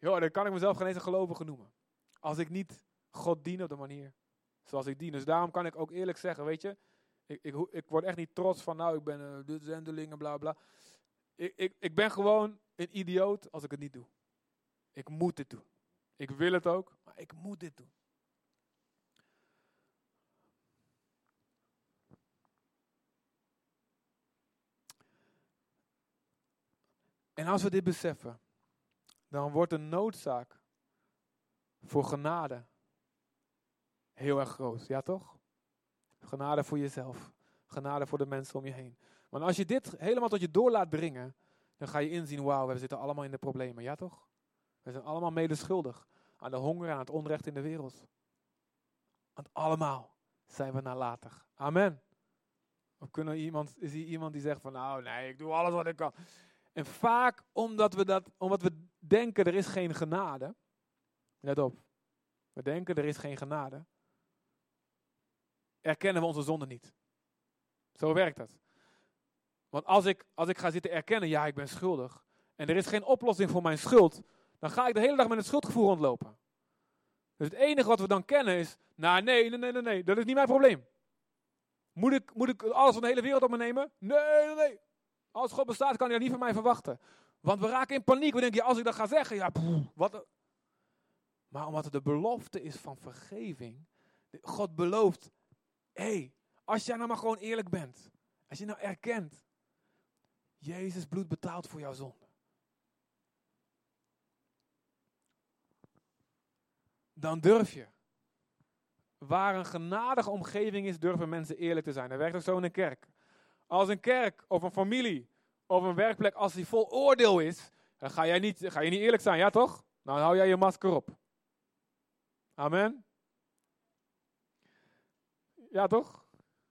joh, dan kan ik mezelf geen eens een gelovige noemen. Als ik niet God dien op de manier zoals ik dien. Dus daarom kan ik ook eerlijk zeggen, weet je, ik, ik, ik word echt niet trots van, nou, ik ben uh, de zendeling en bla bla. Ik, ik, ik ben gewoon een idioot als ik het niet doe. Ik moet dit doen. Ik wil het ook, maar ik moet dit doen. En als we dit beseffen, dan wordt de noodzaak voor genade heel erg groot. Ja, toch? Genade voor jezelf. Genade voor de mensen om je heen. Want als je dit helemaal tot je door laat dringen, dan ga je inzien, wauw, we zitten allemaal in de problemen. Ja, toch? We zijn allemaal medeschuldig aan de honger, aan het onrecht in de wereld. Want allemaal zijn we nalatig. Amen. Of kunnen iemand, is hier iemand die zegt van, nou nee, ik doe alles wat ik kan. En vaak omdat we, dat, omdat we denken er is geen genade. Let op. We denken er is geen genade. Erkennen we onze zonde niet. Zo werkt dat. Want als ik, als ik ga zitten erkennen, ja, ik ben schuldig. En er is geen oplossing voor mijn schuld dan ga ik de hele dag met een schuldgevoel rondlopen. Dus het enige wat we dan kennen is, nou nee, nee, nee, nee, nee, dat is niet mijn probleem. Moet ik, moet ik alles van de hele wereld op me nemen? Nee, nee, nee. Als God bestaat, kan hij dat niet van mij verwachten. Want we raken in paniek. We denken, als ik dat ga zeggen, ja, wat. Maar omdat het de belofte is van vergeving. God belooft, hé, hey, als jij nou maar gewoon eerlijk bent. Als je nou erkent, Jezus bloed betaalt voor jouw zonde. dan durf je. Waar een genadige omgeving is, durven mensen eerlijk te zijn. Dat werkt ook zo in een kerk. Als een kerk of een familie of een werkplek, als die vol oordeel is, dan ga, jij niet, ga je niet eerlijk zijn, ja toch? Nou, dan hou jij je masker op. Amen. Ja toch?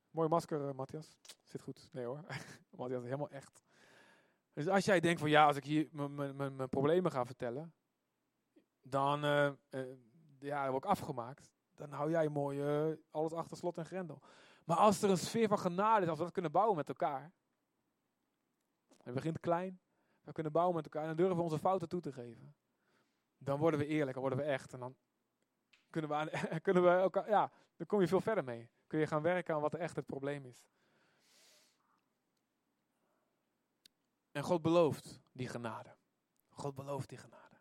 Mooi masker, uh, Matthias. Zit goed. Nee hoor. Matthias helemaal echt. Dus als jij denkt van ja, als ik hier mijn problemen ga vertellen, dan uh, ja, word ik afgemaakt. Dan hou jij mooi alles achter slot en grendel. Maar als er een sfeer van genade is, als we dat kunnen bouwen met elkaar. Het begint klein. We kunnen bouwen met elkaar. En durven we onze fouten toe te geven. Dan worden we eerlijk, dan worden we echt. En dan kunnen we, kunnen we elkaar, ja, dan kom je veel verder mee. Kun je gaan werken aan wat echt het probleem is. En God belooft die genade. God belooft die genade.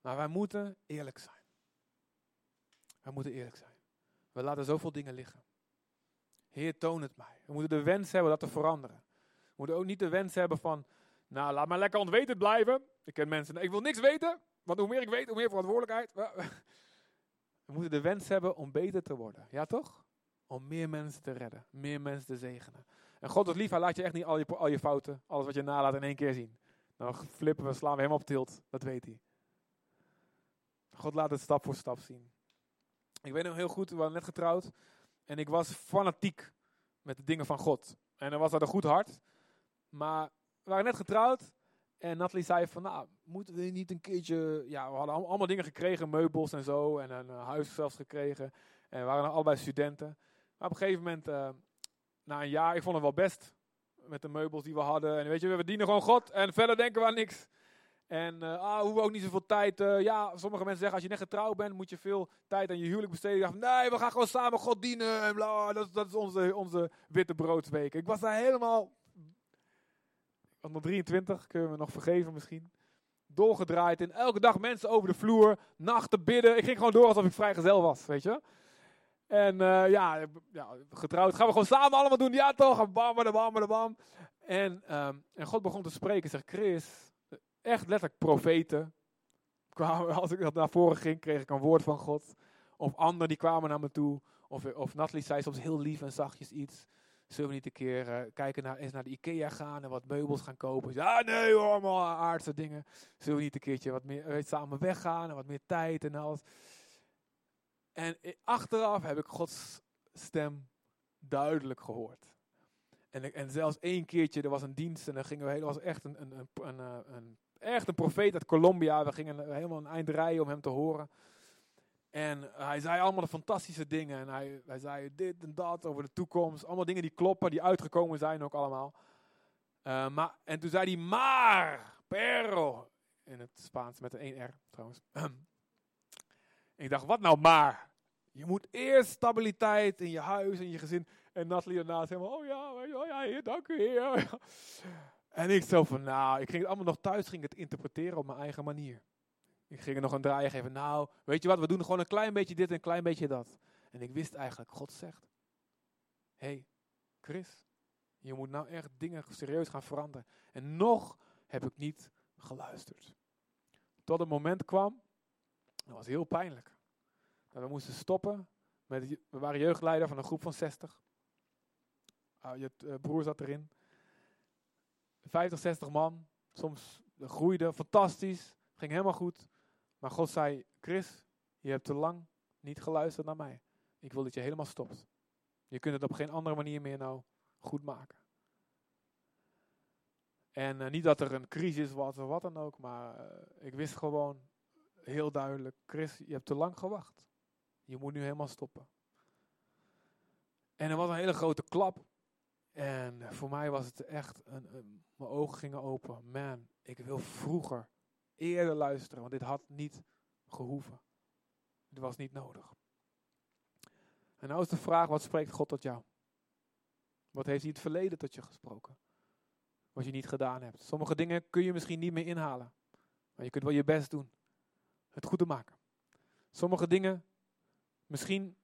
Maar wij moeten eerlijk zijn. We moeten eerlijk zijn. We laten zoveel dingen liggen. Heer, toon het mij. We moeten de wens hebben dat te veranderen. Moeten ook niet de wens hebben van, nou, laat maar lekker onwetend blijven. Ik ken mensen, ik wil niks weten, want hoe meer ik weet, hoe meer verantwoordelijkheid. We moeten de wens hebben om beter te worden. Ja, toch? Om meer mensen te redden, meer mensen te zegenen. En God is lief, hij laat je echt niet al je, al je fouten, alles wat je nalaat in één keer zien. Dan flippen we, slaan we helemaal op tilt. Dat weet hij. God laat het stap voor stap zien. Ik weet nog heel goed, we waren net getrouwd. En ik was fanatiek met de dingen van God. En dan was dat een goed hart. Maar we waren net getrouwd. En Natalie zei van, nou, moeten we niet een keertje... Ja, we hadden allemaal dingen gekregen, meubels en zo. En een huis zelfs gekregen. En we waren allebei studenten. Maar op een gegeven moment, uh, na een jaar, ik vond het wel best met de meubels die we hadden. En weet je, we dienen gewoon God en verder denken we aan niks. En uh, ah, hoeven ook niet zoveel tijd. Ja, sommige mensen zeggen als je net getrouwd bent, moet je veel tijd aan je huwelijk besteden. Dacht, nee, we gaan gewoon samen God dienen. En bla, dat, is onze, onze witte broodsweek. Ik was daar helemaal. Nog 23, kunnen we nog vergeven misschien. Doorgedraaid en elke dag mensen over de vloer, nachten bidden. Ik ging gewoon door alsof ik vrijgezel was, weet je. En uh, ja, ja, getrouwd. Gaan we gewoon samen allemaal doen. Ja toch, bam, bam, bam, bam. En, um, en God begon te spreken. Zegt, Chris, echt letterlijk profeten. Kwamen, als ik naar voren ging, kreeg ik een woord van God. Of anderen die kwamen naar me toe. Of, of Natalie zei soms heel lief en zachtjes iets. Zullen we niet een keer uh, kijken naar, eens naar de Ikea gaan en wat meubels gaan kopen? Ja, nee hoor, allemaal aardse dingen. Zullen we niet een keertje wat meer samen weggaan en wat meer tijd en alles. En achteraf heb ik Gods stem duidelijk gehoord. En, en zelfs één keertje, er was een dienst en dan gingen we, was echt een, een, een, een, eh, een echt een profeet uit Colombia. We gingen helemaal een eind rijden om hem te horen. En hij zei allemaal de fantastische dingen. En hij, hij zei dit en dat over de toekomst. Allemaal dingen die kloppen, die uitgekomen zijn ook allemaal. Uh, maar, en toen zei hij, maar, pero. In het Spaans met een 1R trouwens. ik dacht, wat nou maar? Je moet eerst stabiliteit in je huis en je gezin. En Natalie daarnaast helemaal, oh ja, oh ja, heer, dank u heer. En ik zo van, nou, ik ging het allemaal nog thuis ging het interpreteren op mijn eigen manier. Ik ging er nog een draai geven. Nou, weet je wat, we doen gewoon een klein beetje dit en een klein beetje dat. En ik wist eigenlijk, God zegt, hey, Chris, je moet nou echt dingen serieus gaan veranderen. En nog heb ik niet geluisterd. Tot het moment kwam, dat was heel pijnlijk. Dat we moesten stoppen. Met, we waren jeugdleider van een groep van 60. Uh, je uh, broer zat erin. 50, 60 man. Soms groeide fantastisch. Ging helemaal goed. Maar God zei: Chris, je hebt te lang niet geluisterd naar mij. Ik wil dat je helemaal stopt. Je kunt het op geen andere manier meer nou goed maken. En uh, niet dat er een crisis was of wat dan ook, maar uh, ik wist gewoon heel duidelijk: Chris, je hebt te lang gewacht. Je moet nu helemaal stoppen. En er was een hele grote klap. En voor mij was het echt, een, mijn ogen gingen open. Man, ik wil vroeger, eerder luisteren, want dit had niet gehoeven. Dit was niet nodig. En nou is de vraag, wat spreekt God tot jou? Wat heeft hij het verleden tot je gesproken? Wat je niet gedaan hebt. Sommige dingen kun je misschien niet meer inhalen. Maar je kunt wel je best doen. Het goed te maken. Sommige dingen, misschien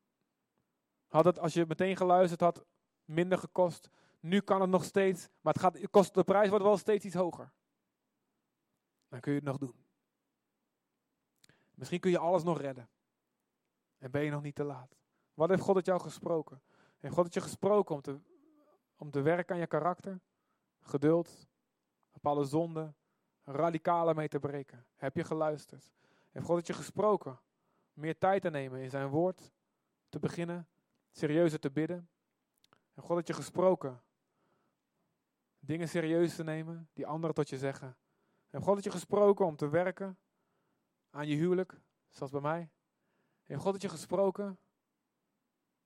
had het, als je meteen geluisterd had, minder gekost. Nu kan het nog steeds, maar het, gaat, het kost, de prijs wordt wel steeds iets hoger. Dan kun je het nog doen. Misschien kun je alles nog redden. En ben je nog niet te laat. Wat heeft God het jou gesproken? Heeft God het je gesproken om te, om te werken aan je karakter? Geduld, op alle zonden, radicale mee te breken. Heb je geluisterd? Heeft God het je gesproken? Meer tijd te nemen in zijn woord, te beginnen, serieuzer te bidden. Heeft God het je gesproken dingen serieus te nemen die anderen tot je zeggen. Heeft God het je gesproken om te werken aan je huwelijk, zoals bij mij? Heeft God het je gesproken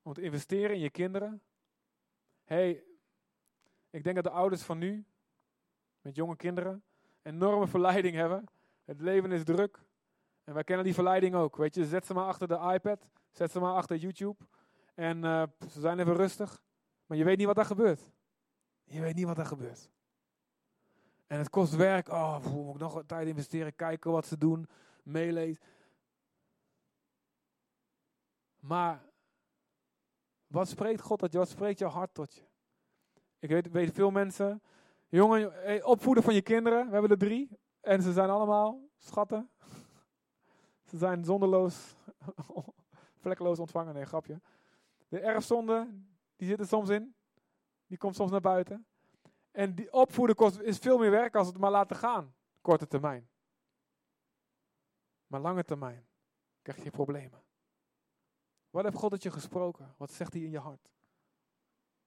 om te investeren in je kinderen? hey, ik denk dat de ouders van nu, met jonge kinderen, enorme verleiding hebben. Het leven is druk. En wij kennen die verleiding ook. Weet je, zet ze maar achter de iPad, zet ze maar achter YouTube. En uh, ze zijn even rustig. Maar je weet niet wat daar gebeurt. Je weet niet wat er gebeurt. En het kost werk. Oh, moet ik nog tijd investeren, kijken wat ze doen, meelezen. Maar wat spreekt God tot je? Wat spreekt jouw hart tot je? Ik weet, weet veel mensen. Jongen, opvoeden van je kinderen. We hebben er drie. En ze zijn allemaal schatten. Ze zijn zonderloos, vlekkeloos ontvangen. Nee, grapje. De erfzonde, die zit er soms in. Die komt soms naar buiten. En die opvoeden kost, is veel meer werk als het maar laten gaan. Korte termijn. Maar lange termijn krijg je problemen. Wat heeft God het je gesproken? Wat zegt hij in je hart?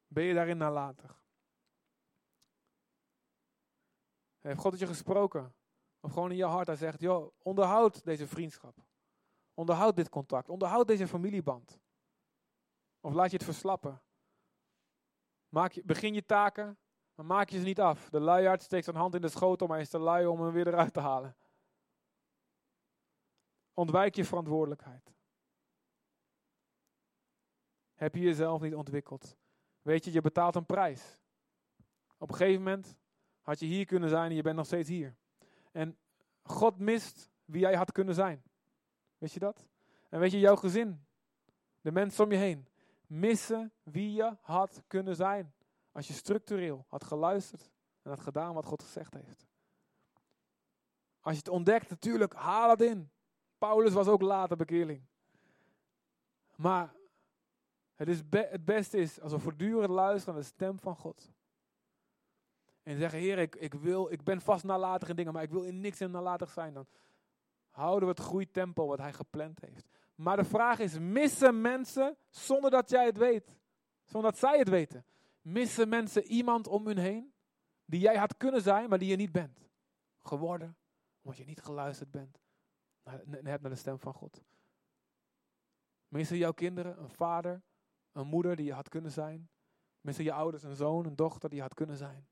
Ben je daarin nalatig? Heeft God het je gesproken? Of gewoon in je hart, hij zegt, joh, onderhoud deze vriendschap. Onderhoud dit contact. Onderhoud deze familieband. Of laat je het verslappen. Maak je, begin je taken, maar maak je ze niet af. De luiaard steekt zijn hand in de schotel, maar hij is te lui om hem weer eruit te halen. Ontwijk je verantwoordelijkheid. Heb je jezelf niet ontwikkeld? Weet je, je betaalt een prijs. Op een gegeven moment had je hier kunnen zijn en je bent nog steeds hier. En God mist wie jij had kunnen zijn. Weet je dat? En weet je, jouw gezin, de mensen om je heen, missen wie je had kunnen zijn. Als je structureel had geluisterd en had gedaan wat God gezegd heeft. Als je het ontdekt, natuurlijk, haal het in. Paulus was ook later bekeerling. Maar het, is het beste is als we voortdurend luisteren naar de stem van God. En zeggen, Heer, ik, ik, wil, ik ben vast nalatig in dingen, maar ik wil in niks in nalatig zijn. Dan houden we het groeitempo wat hij gepland heeft. Maar de vraag is, missen mensen zonder dat jij het weet? Zonder dat zij het weten. Missen mensen iemand om hun heen? Die jij had kunnen zijn, maar die je niet bent. Geworden, omdat je niet geluisterd bent. Net naar de stem van God. Missen jouw kinderen een vader, een moeder die je had kunnen zijn? Missen je ouders een zoon, een dochter die je had kunnen zijn?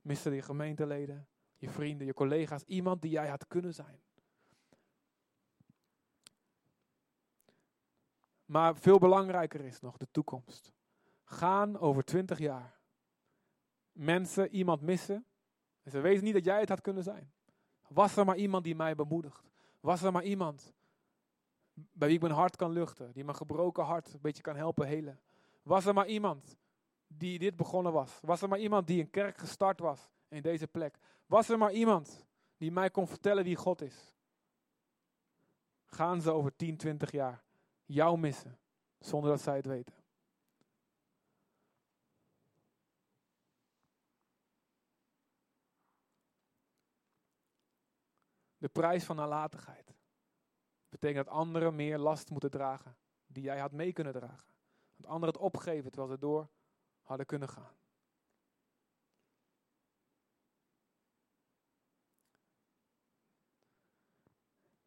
Missen je gemeenteleden, je vrienden, je collega's, iemand die jij had kunnen zijn? Maar veel belangrijker is nog de toekomst. Gaan over twintig jaar. Mensen iemand missen. En ze weten niet dat jij het had kunnen zijn. Was er maar iemand die mij bemoedigt. Was er maar iemand bij wie ik mijn hart kan luchten. Die mijn gebroken hart een beetje kan helpen helen. Was er maar iemand die dit begonnen was. Was er maar iemand die een kerk gestart was in deze plek. Was er maar iemand die mij kon vertellen wie God is. Gaan ze over 10, 20 jaar jou missen, zonder dat zij het weten. De prijs van nalatigheid betekent dat anderen meer last moeten dragen die jij had mee kunnen dragen. Dat anderen het opgeven terwijl ze door hadden kunnen gaan.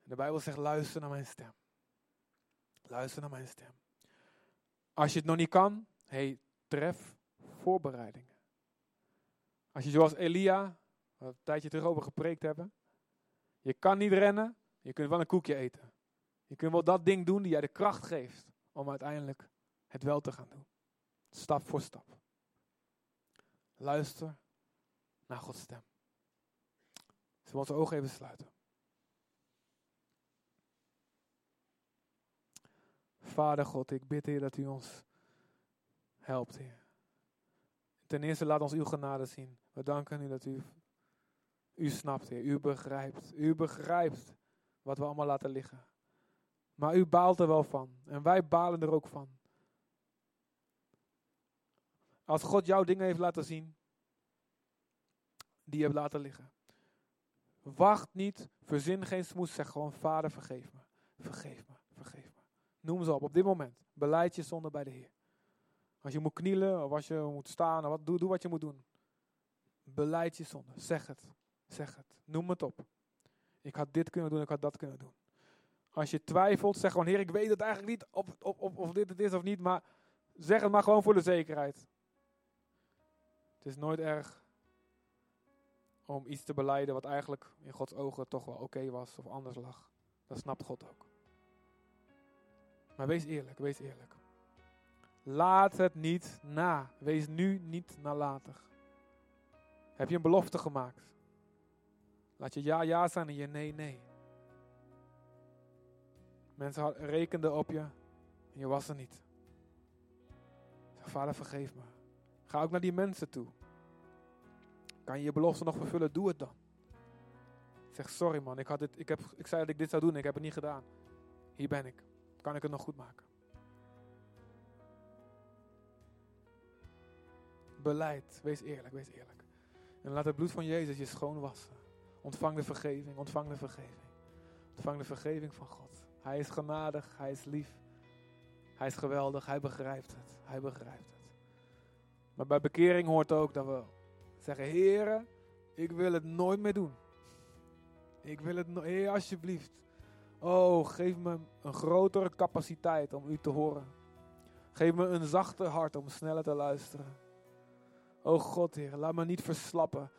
De Bijbel zegt: luister naar mijn stem. Luister naar mijn stem. Als je het nog niet kan, hey, tref voorbereidingen. Als je zoals Elia, een tijdje terug over gepreekt hebben, je kan niet rennen, je kunt wel een koekje eten. Je kunt wel dat ding doen die jij de kracht geeft om uiteindelijk het wel te gaan doen. Stap voor stap. Luister naar Gods stem. Zullen we onze ogen even sluiten? Vader God, ik bid Heer dat u ons helpt, Heer. Ten eerste laat ons uw genade zien. We danken u dat u, u snapt, Heer. U begrijpt. U begrijpt wat we allemaal laten liggen. Maar u baalt er wel van. En wij balen er ook van. Als God jouw dingen heeft laten zien, die je hebt laten liggen. Wacht niet, verzin geen smoes, zeg gewoon, Vader vergeef me, vergeef me, vergeef me. Noem ze op, op dit moment. Beleid je zonde bij de Heer. Als je moet knielen, of als je moet staan, of wat, doe, doe wat je moet doen. Beleid je zonde, zeg het, zeg het, noem het op. Ik had dit kunnen doen, ik had dat kunnen doen. Als je twijfelt, zeg gewoon, Heer, ik weet het eigenlijk niet of, of, of, dit het is of niet, maar zeg het maar gewoon voor de zekerheid. Het is nooit erg om iets te beleiden wat eigenlijk in Gods ogen toch wel oké was of anders lag. Dat snapt God ook. Maar wees eerlijk, wees eerlijk. Laat het niet na. Wees nu niet nalatig. Heb je een belofte gemaakt? Laat je ja ja zijn en je nee nee. Mensen rekenden op je en je was er niet. Zeg, vader vergeef me. Ga ook naar die mensen toe. Kan je je belofte nog vervullen? Doe het dan. Zeg, sorry man, ik, had dit, ik, heb, ik zei dat ik dit zou doen, ik heb het niet gedaan. Hier ben ik. Kan ik het nog goed maken? Beleid, wees eerlijk, wees eerlijk. En laat het bloed van Jezus je schoon wassen. Ontvang de vergeving, ontvang de vergeving. Ontvang de vergeving van God. Hij is genadig, hij is lief. Hij is geweldig, hij begrijpt het. Hij begrijpt het. Maar bij bekering hoort ook dat we zeggen, Heere, Ik wil het nooit meer doen. Ik wil het nooit, Heer, alsjeblieft. Oh, geef me een grotere capaciteit om u te horen. Geef me een zachter hart om sneller te luisteren. Oh God, Heer, laat me niet verslappen.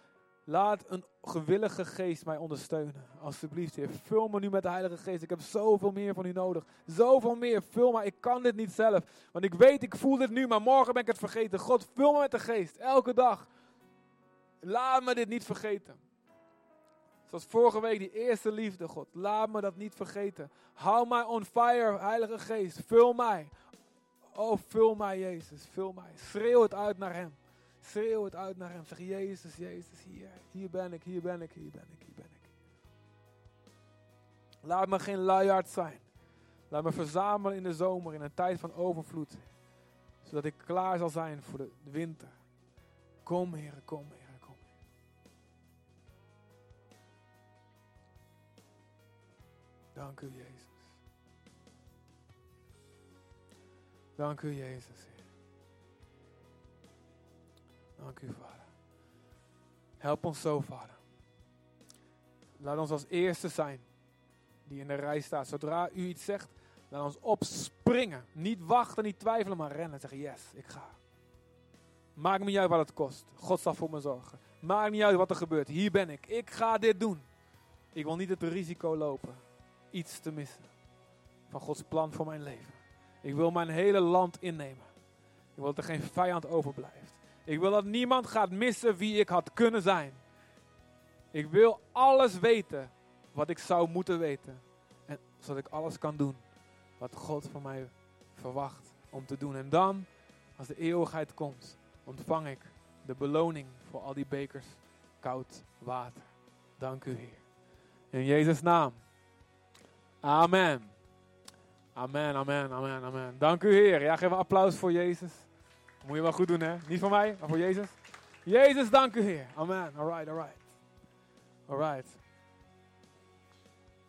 Laat een gewillige geest mij ondersteunen. Alsjeblieft, Heer. Vul me nu met de Heilige Geest. Ik heb zoveel meer van u nodig. Zoveel meer. Vul me. Ik kan dit niet zelf. Want ik weet, ik voel dit nu, maar morgen ben ik het vergeten. God, vul me met de Geest. Elke dag. Laat me dit niet vergeten. Zoals vorige week, die eerste liefde, God. Laat me dat niet vergeten. Hou mij on fire, Heilige Geest. Vul mij. Oh, vul mij, Jezus. Vul mij. Schreeuw het uit naar Hem. Schreeuw het uit naar Hem. Zeg, Jezus, Jezus, hier. Hier ben ik, hier ben ik, hier ben ik, hier ben ik. Laat me geen luiaard zijn. Laat me verzamelen in de zomer, in een tijd van overvloed. Zodat ik klaar zal zijn voor de winter. Kom, Heer, kom, Heer. Dank u, Jezus. Dank u, Jezus. Dank u, Vader. Help ons zo, Vader. Laat ons als eerste zijn die in de rij staat. Zodra u iets zegt, laat ons opspringen. Niet wachten, niet twijfelen, maar rennen. Zeggen, yes, ik ga. Maakt niet uit wat het kost. God zal voor me zorgen. Maakt niet uit wat er gebeurt. Hier ben ik. Ik ga dit doen. Ik wil niet het risico lopen iets te missen van Gods plan voor mijn leven. Ik wil mijn hele land innemen. Ik wil dat er geen vijand overblijft. Ik wil dat niemand gaat missen wie ik had kunnen zijn. Ik wil alles weten wat ik zou moeten weten. En zodat ik alles kan doen wat God van mij verwacht om te doen. En dan, als de eeuwigheid komt, ontvang ik de beloning voor al die bekers koud water. Dank u, Heer. In Jezus' naam. Amen. Amen, amen, amen, amen. Dank u Heer. Ja, geef een applaus voor Jezus. Moet je wel goed doen hè. Niet voor mij, maar voor Jezus. Jezus, dank u Heer. Amen. Alright, alright. Alright.